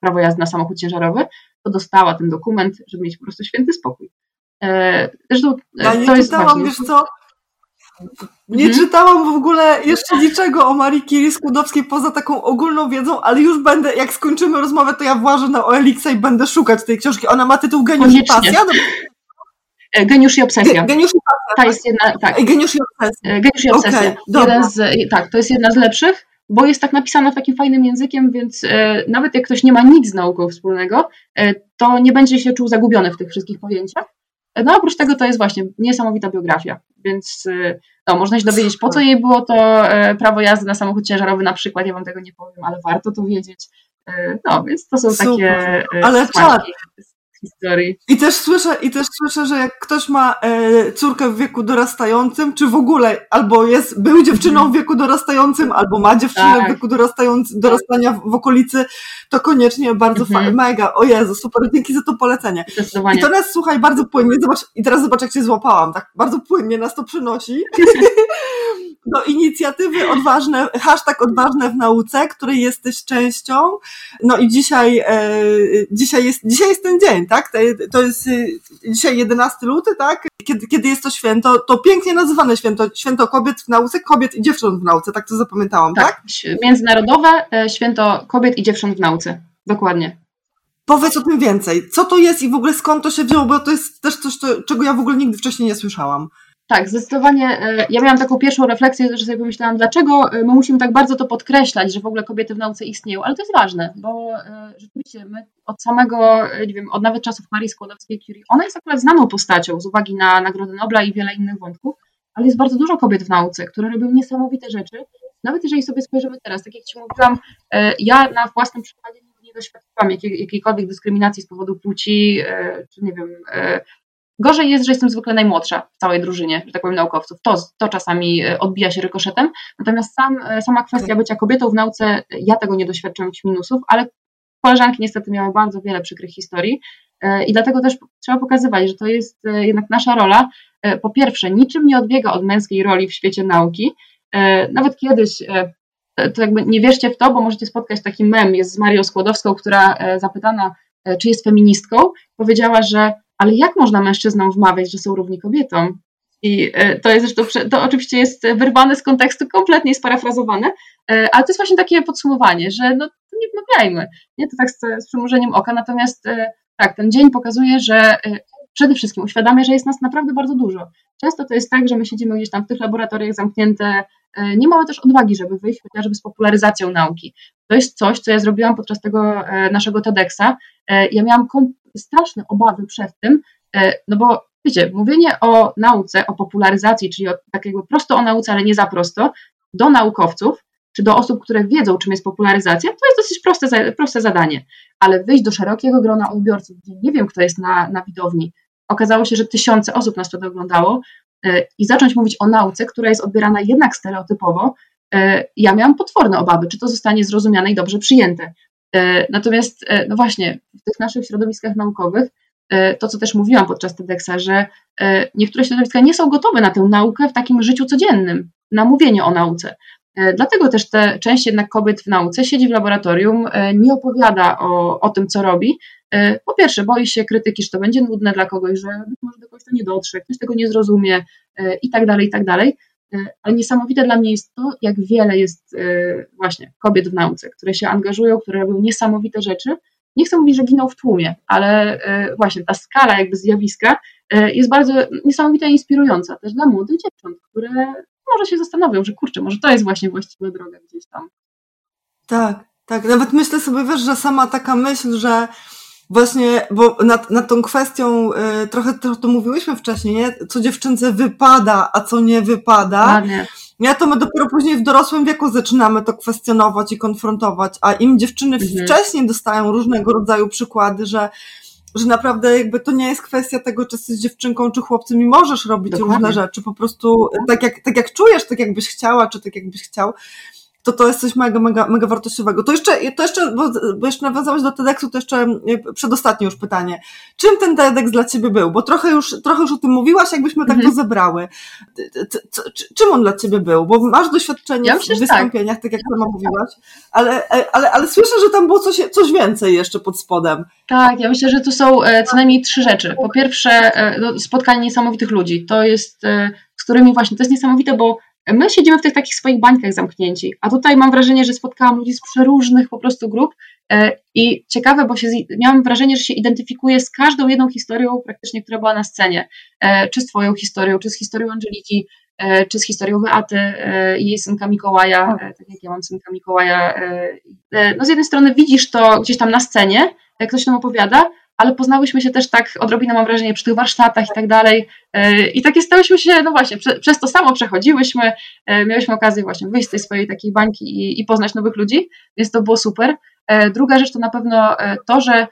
prawo jazdy na samochód ciężarowy, to dostała ten dokument, żeby mieć po prostu święty spokój. E, zresztą e, ja nie to jest czytałam, wiesz co, nie mhm. czytałam w ogóle jeszcze niczego o Marii Curie Skłodowskiej poza taką ogólną wiedzą, ale już będę, jak skończymy rozmowę, to ja włażę na OLX i będę szukać tej książki. Ona ma tytuł Geniusz i Pasja. E, Geniusz i obsesja. Geniusz i pasja. Ta jest jedna, tak. Geniusz i obsesja. Geniusz i obsesja. Okay, Jeden z, tak, to jest jedna z lepszych bo jest tak napisana takim fajnym językiem, więc e, nawet jak ktoś nie ma nic z nauką wspólnego, e, to nie będzie się czuł zagubiony w tych wszystkich pojęciach. E, no oprócz tego to jest właśnie niesamowita biografia, więc no, można się dowiedzieć, po co jej było to prawo jazdy na samochód ciężarowy na przykład, ja wam tego nie powiem, ale warto to wiedzieć. No, więc to są Super. takie ale czad, historii. I też słyszę, i też słyszę, że jak ktoś ma e, córkę w wieku dorastającym, czy w ogóle albo jest, był dziewczyną w wieku dorastającym, albo ma dziewczynę tak. w wieku dorastającym, dorastania w, w okolicy, to koniecznie bardzo mhm. mega, o Jezu, super, dzięki za to polecenie. I to nas, słuchaj, bardzo płynnie, zobacz, i teraz zobacz, jak cię złapałam, tak bardzo płynnie nas to przynosi. *laughs* do inicjatywy odważne, hashtag odważne w nauce, której jesteś częścią. No i dzisiaj, e, dzisiaj, jest, dzisiaj jest ten dzień, tak? To jest e, dzisiaj 11 luty, tak? Kiedy, kiedy jest to święto, to pięknie nazywane święto, święto kobiet w nauce, kobiet i dziewcząt w nauce, tak to zapamiętałam, tak? tak? Międzynarodowe e, święto kobiet i dziewcząt w nauce, dokładnie. Powiedz o tym więcej. Co to jest i w ogóle skąd to się wzięło, bo to jest też coś, czego ja w ogóle nigdy wcześniej nie słyszałam. Tak, zdecydowanie. E, ja miałam taką pierwszą refleksję, że sobie pomyślałam, dlaczego e, my musimy tak bardzo to podkreślać, że w ogóle kobiety w nauce istnieją, ale to jest ważne, bo e, rzeczywiście my od samego, nie wiem, od nawet czasów Marii Skłodowskiej-Curie, ona jest akurat znaną postacią z uwagi na Nagrodę Nobla i wiele innych wątków, ale jest bardzo dużo kobiet w nauce, które robią niesamowite rzeczy. Nawet jeżeli sobie spojrzymy teraz, tak jak Ci mówiłam, ja na własnym przykładzie nie doświadczyłam jakiejkolwiek dyskryminacji z powodu płci, czy nie wiem, Gorzej jest, że jestem zwykle najmłodsza w całej drużynie, że tak powiem, naukowców. To, to czasami e, odbija się rykoszetem. Natomiast sam, e, sama kwestia bycia kobietą w nauce, ja tego nie doświadczyłam jakichś minusów, ale koleżanki niestety miały bardzo wiele przykrych historii e, i dlatego też trzeba pokazywać, że to jest jednak nasza rola. Po pierwsze, niczym nie odbiega od męskiej roli w świecie nauki. Nawet kiedyś to jakby nie wierzcie w to, bo możecie spotkać taki mem, jest z Marią Skłodowską, która zapytana, czy jest feministką, powiedziała, że ale jak można mężczyznom wmawiać, że są równi kobietom? I e, to jest zresztą, to oczywiście jest wyrwane z kontekstu, kompletnie sparafrazowane, e, ale to jest właśnie takie podsumowanie, że no nie wmawiajmy, nie to tak z, z oka, natomiast e, tak, ten dzień pokazuje, że przede wszystkim uświadamia, że jest nas naprawdę bardzo dużo. Często to jest tak, że my siedzimy gdzieś tam w tych laboratoriach zamknięte, nie mamy też odwagi, żeby wyjść chociażby z popularyzacją nauki. To jest coś, co ja zrobiłam podczas tego naszego TEDxa. Ja miałam straszne obawy przed tym, e, no bo wiecie, mówienie o nauce, o popularyzacji, czyli o, tak jakby prosto o nauce, ale nie za prosto, do naukowców, czy do osób, które wiedzą, czym jest popularyzacja, to jest dosyć proste, proste zadanie. Ale wyjść do szerokiego grona odbiorców, gdzie nie wiem, kto jest na, na widowni, okazało się, że tysiące osób nas to oglądało, e, i zacząć mówić o nauce, która jest odbierana jednak stereotypowo, e, ja miałam potworne obawy, czy to zostanie zrozumiane i dobrze przyjęte. E, natomiast, no właśnie, w tych naszych środowiskach naukowych, to co też mówiłam podczas TEDxa, że niektóre środowiska nie są gotowe na tę naukę w takim życiu codziennym, na mówienie o nauce. Dlatego też te część jednak kobiet w nauce siedzi w laboratorium, nie opowiada o, o tym, co robi. Po pierwsze, boi się krytyki, że to będzie nudne dla kogoś, że może do kogoś to nie dotrze, ktoś tego nie zrozumie i tak dalej, i tak dalej. E, ale niesamowite dla mnie jest to, jak wiele jest e, właśnie kobiet w nauce, które się angażują, które robią niesamowite rzeczy. Nie chcę mówić, że giną w tłumie, ale e, właśnie ta skala jakby zjawiska jest bardzo niesamowita i inspirująca też dla młodych dziewcząt, które może się zastanowią, że kurczę, może to jest właśnie właściwa droga gdzieś tam. Tak, tak. Nawet myślę sobie, wiesz, że sama taka myśl, że właśnie, bo nad, nad tą kwestią y, trochę, trochę to mówiłyśmy wcześniej, nie? co dziewczynce wypada, a co nie wypada. Ładnie. Ja to my dopiero później w dorosłym wieku zaczynamy to kwestionować i konfrontować, a im dziewczyny mhm. wcześniej dostają różnego rodzaju przykłady, że że naprawdę jakby to nie jest kwestia tego, czy jesteś dziewczynką, czy chłopcem i możesz robić Dokładnie. różne rzeczy, po prostu tak jak, tak jak czujesz, tak jakbyś chciała, czy tak jakbyś chciał, to to jest coś mega, mega, mega wartościowego. To jeszcze, to jeszcze, bo, bo jeszcze nawiązałeś do TEDxu, to jeszcze e, przedostatnie już pytanie. Czym ten TEDx dla Ciebie był? Bo trochę już, trochę już o tym mówiłaś, jakbyśmy tak mhm. to zebrały. Czym on dla Ciebie był? Bo masz doświadczenie ja w tak. wystąpieniach, tak. tak jak sama mówiłaś, ale, e, ale, ale słyszę, że tam było coś, coś więcej jeszcze pod spodem. Tak, ja myślę, że tu są e, co najmniej trzy rzeczy. Po pierwsze, no, spotkanie niesamowitych ludzi. To jest, z którymi właśnie, to jest niesamowite, bo My siedzimy w tych takich swoich bańkach zamknięci, a tutaj mam wrażenie, że spotkałam ludzi z przeróżnych po prostu grup e, i ciekawe, bo się, miałam wrażenie, że się identyfikuję z każdą jedną historią praktycznie, która była na scenie, e, czy z twoją historią, czy z historią Angeliki, e, czy z historią Beaty i jej synka Mikołaja, tak jak ja mam synka Mikołaja. No z jednej strony widzisz to gdzieś tam na scenie, jak ktoś nam opowiada, ale poznałyśmy się też tak odrobinę, mam wrażenie, przy tych warsztatach i tak dalej. E, I takie stałyśmy się, no właśnie, prze, przez to samo przechodziłyśmy, e, miałyśmy okazję właśnie wyjść z tej swojej takiej bańki i, i poznać nowych ludzi, więc to było super. E, druga rzecz to na pewno to, że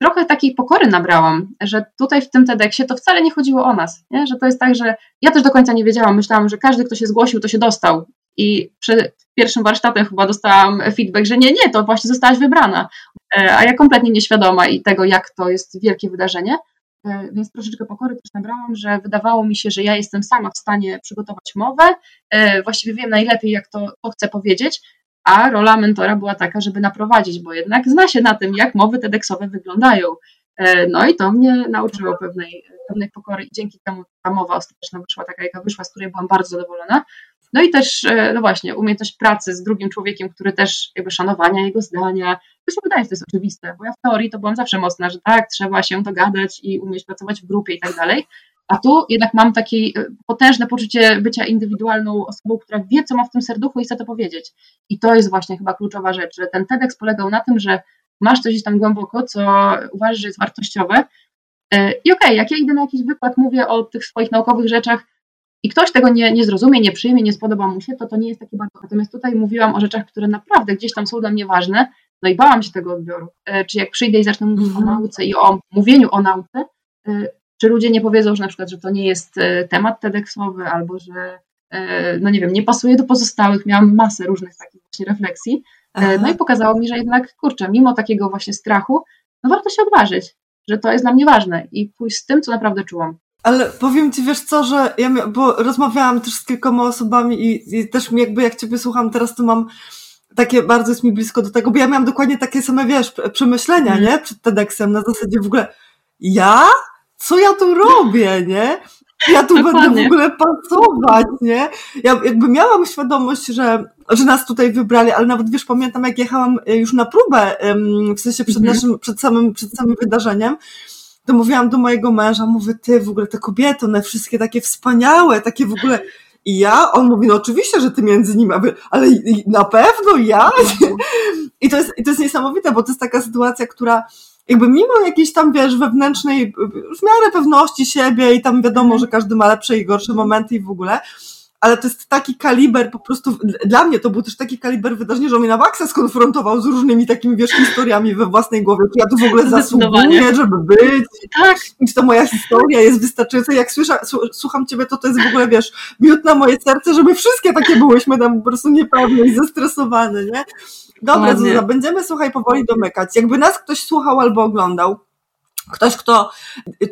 trochę takiej pokory nabrałam, że tutaj w tym TEDxie to wcale nie chodziło o nas, nie? że to jest tak, że ja też do końca nie wiedziałam, myślałam, że każdy, kto się zgłosił, to się dostał i przed pierwszym warsztatem chyba dostałam feedback, że nie, nie, to właśnie zostałaś wybrana. E, a ja kompletnie nieświadoma i tego, jak to jest wielkie wydarzenie. E, więc troszeczkę pokory też nabrałam, że wydawało mi się, że ja jestem sama w stanie przygotować mowę. E, właściwie wiem najlepiej, jak to, to chcę powiedzieć, a rola mentora była taka, żeby naprowadzić, bo jednak zna się na tym, jak mowy TEDxowe wyglądają. No i to mnie nauczyło pewnej, pewnej pokory i dzięki temu ta mowa ostateczna wyszła taka, jaka wyszła, z której byłam bardzo zadowolona. No i też, e, no właśnie, umiejętność pracy z drugim człowiekiem, który też jakby szanowania jego zdania. To się wydaje, że to jest oczywiste, bo ja w teorii to byłam zawsze mocna, że tak, trzeba się dogadać i umieć pracować w grupie i tak dalej. A tu jednak mam takie e, potężne poczucie bycia indywidualną osobą, która wie, co ma w tym serduchu i chce to powiedzieć. I to jest właśnie chyba kluczowa rzecz, że ten TEDx polegał na tym, że masz coś tam głęboko, co uważasz, że jest wartościowe. E, I okej, okay, jak ja idę na jakiś wykład, mówię o tych swoich naukowych rzeczach, i ktoś tego nie, nie zrozumie, nie przyjmie, nie spodoba mu się, to to nie jest takie bardzo. Natomiast tutaj mówiłam o rzeczach, które naprawdę gdzieś tam są dla mnie ważne, no i bałam się tego odbioru. E, czy jak przyjdę i zacznę mówić o mhm. nauce i o mówieniu o nauce, e, czy ludzie nie powiedzą, że na przykład, że to nie jest e, temat TEDxowy, albo że, no nie wiem, nie pasuje do pozostałych. Miałam masę różnych takich właśnie refleksji. Aha. No i pokazało mi, że jednak, kurczę, mimo takiego właśnie strachu, no warto się odważyć, że to jest dla mnie ważne i pójść z tym, co naprawdę czułam. Ale powiem ci, wiesz co, że ja, bo rozmawiałam też z kilkoma osobami i, i też jakby jak ciebie słucham teraz, to mam takie, bardzo jest mi blisko do tego, bo ja miałam dokładnie takie same, wiesz, przemyślenia, mm. nie? Przed TEDxem, na zasadzie w ogóle, ja? Co ja tu robię, nie? Ja tu Dokładnie. będę w ogóle pasować, nie? Ja jakby miałam świadomość, że, że nas tutaj wybrali, ale nawet wiesz, pamiętam jak jechałam już na próbę, w sensie przed mm naszym, przed samym, przed samym wydarzeniem, to mówiłam do mojego męża, mówię, ty w ogóle te kobiety, one wszystkie takie wspaniałe, takie w ogóle i ja, on mówi, no oczywiście, że ty między nimi, ale na pewno ja. I to, jest, I to jest niesamowite, bo to jest taka sytuacja, która jakby mimo jakiejś tam, wiesz, wewnętrznej w miarę pewności siebie i tam wiadomo, że każdy ma lepsze i gorsze momenty i w ogóle, ale to jest taki kaliber po prostu, dla mnie to był też taki kaliber wydarzenia, że mnie na maksa skonfrontował z różnymi takimi, wiesz, historiami we własnej głowie, czy ja tu w ogóle zasługuję, żeby być, tak. czy to moja historia jest wystarczająca, jak słysza, słucham ciebie, to to jest w ogóle, wiesz, miód na moje serce, żeby wszystkie takie byłyśmy tam po prostu niepewne i zestresowane, nie? Dobra, Zuza, będziemy, słuchaj, powoli domykać. Jakby nas ktoś słuchał albo oglądał, ktoś, kto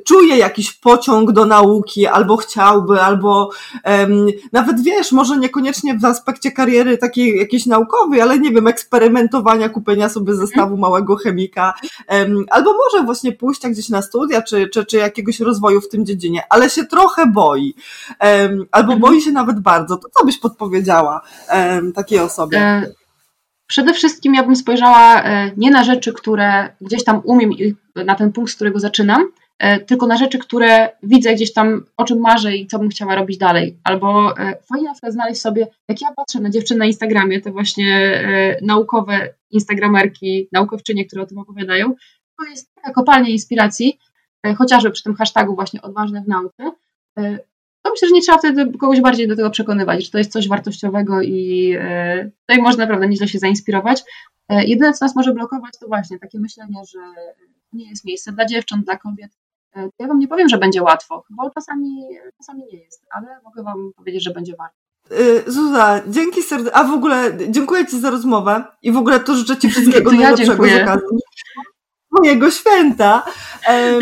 czuje jakiś pociąg do nauki, albo chciałby, albo um, nawet wiesz, może niekoniecznie w aspekcie kariery takiej jakiejś naukowej, ale nie wiem, eksperymentowania, kupienia sobie zestawu małego chemika, um, albo może właśnie pójścia gdzieś na studia, czy, czy, czy jakiegoś rozwoju w tym dziedzinie, ale się trochę boi, um, albo mhm. boi się nawet bardzo, to co byś podpowiedziała takiej osobie? Przede wszystkim ja bym spojrzała e, nie na rzeczy, które gdzieś tam umiem na ten punkt, z którego zaczynam, e, tylko na rzeczy, które widzę gdzieś tam, o czym marzę i co bym chciała robić dalej. Albo e, fajnie na znaleźć sobie, jak ja patrzę na dziewczyny na Instagramie, te właśnie naukowe instagramerki, naukowczynie, które o tym opowiadają, to jest taka kopalnia inspiracji, chociażby przy tym hashtagu właśnie odważne w nauce, to myślę, że nie trzeba wtedy kogoś bardziej do tego przekonywać, że to jest coś wartościowego i tutaj można naprawdę nieźle się zainspirować. E, jedyne, co nas może blokować, to właśnie takie myślenie, że nie jest miejsce dla dziewcząt, dla kobiet. E, ja Wam nie powiem, że będzie łatwo, bo czasami, czasami nie jest, ale mogę Wam powiedzieć, że będzie warto. E, Zuza, dzięki serdecznie. A w ogóle dziękuję Ci za rozmowę i w ogóle to życzę Ci *laughs* wszystkiego to najlepszego ja z okazji mojego święta.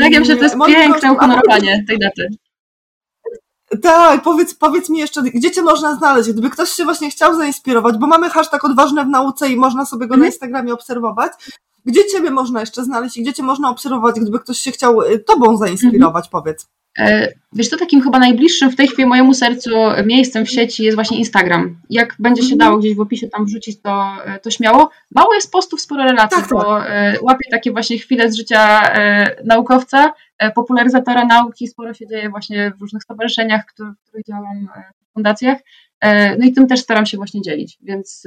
Tak, ja myślę, że to jest piękne uhonorowanie tej daty. Tak, powiedz, powiedz mi jeszcze, gdzie cię można znaleźć? Gdyby ktoś się właśnie chciał zainspirować, bo mamy hashtag odważne w nauce i można sobie go na mhm. Instagramie obserwować. Gdzie ciebie można jeszcze znaleźć i gdzie cię można obserwować, gdyby ktoś się chciał y, tobą zainspirować, powiedz? E, wiesz, to takim chyba najbliższym w tej chwili mojemu sercu miejscem w sieci jest właśnie Instagram. Jak będzie się dało gdzieś w opisie tam wrzucić, to, e, to śmiało. Mało jest postów, sporo relacji, tak, bo tak. E, łapię takie właśnie chwile z życia naukowca, popularyzatora nauki, sporo się dzieje właśnie w różnych stowarzyszeniach, w których działam, w fundacjach. No i tym też staram się właśnie dzielić, więc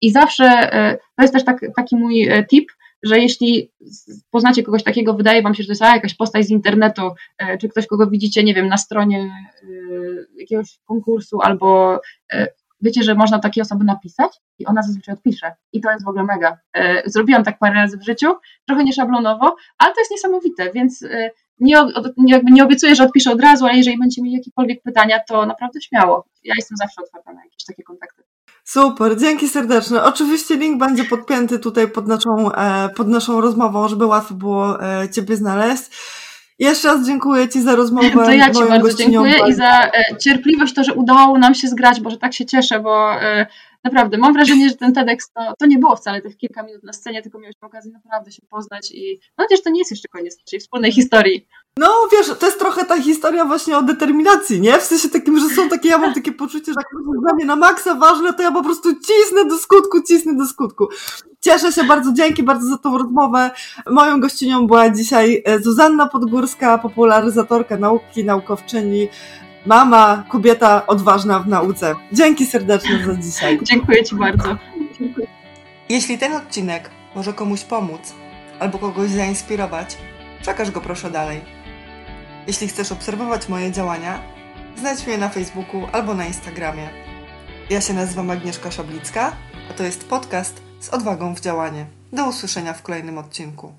i zawsze, to jest też tak, taki mój tip, że jeśli poznacie kogoś takiego, wydaje wam się, że to jest a, jakaś postać z internetu, e, czy ktoś, kogo widzicie, nie wiem, na stronie e, jakiegoś konkursu, albo e, wiecie, że można takiej osoby napisać i ona zazwyczaj odpisze. I to jest w ogóle mega. Zrobiłam tak parę razy w życiu, trochę nieszablonowo, ale to jest niesamowite, więc nie, jakby nie obiecuję, że odpiszę od razu, ale jeżeli będziecie mieli jakiekolwiek pytania, to naprawdę śmiało. Ja jestem zawsze otwarta na jakieś takie kontakty. Super, dzięki serdeczne. Oczywiście link będzie podpięty tutaj pod naszą, e, pod naszą rozmową, żeby łatwo było e, Ciebie znaleźć. Jeszcze raz dziękuję Ci za rozmowę. To ja Ci bardzo dziękuję i za e, cierpliwość, to, że udało nam się zgrać, bo że tak się cieszę, bo naprawdę mam wrażenie, że ten TEDx to, to nie było wcale tych kilka minut na scenie, tylko mieliśmy okazję naprawdę się poznać i no chociaż to nie jest jeszcze koniec naszej wspólnej historii. No wiesz, to jest trochę ta historia właśnie o determinacji, nie? W sensie takim, że są takie, ja mam takie poczucie, że jak to jest dla mnie na maksa ważne, to ja po prostu cisnę do skutku, cisnę do skutku. Cieszę się bardzo, dzięki bardzo za tą rozmowę. Moją gościnią była dzisiaj e, Zuzanna Podgórska, popularyzatorka nauki, naukowczyni, mama, kobieta odważna w nauce. Dzięki serdecznie za dzisiaj. Dziękuję Ci bardzo. Jeśli ten odcinek może komuś pomóc albo kogoś zainspirować, przekaż go proszę dalej. Jeśli chcesz obserwować moje działania, znajdź mnie na Facebooku albo na Instagramie. Ja się nazywam Agnieszka Szablicka, a to jest podcast z odwagą w działanie. Do usłyszenia w kolejnym odcinku.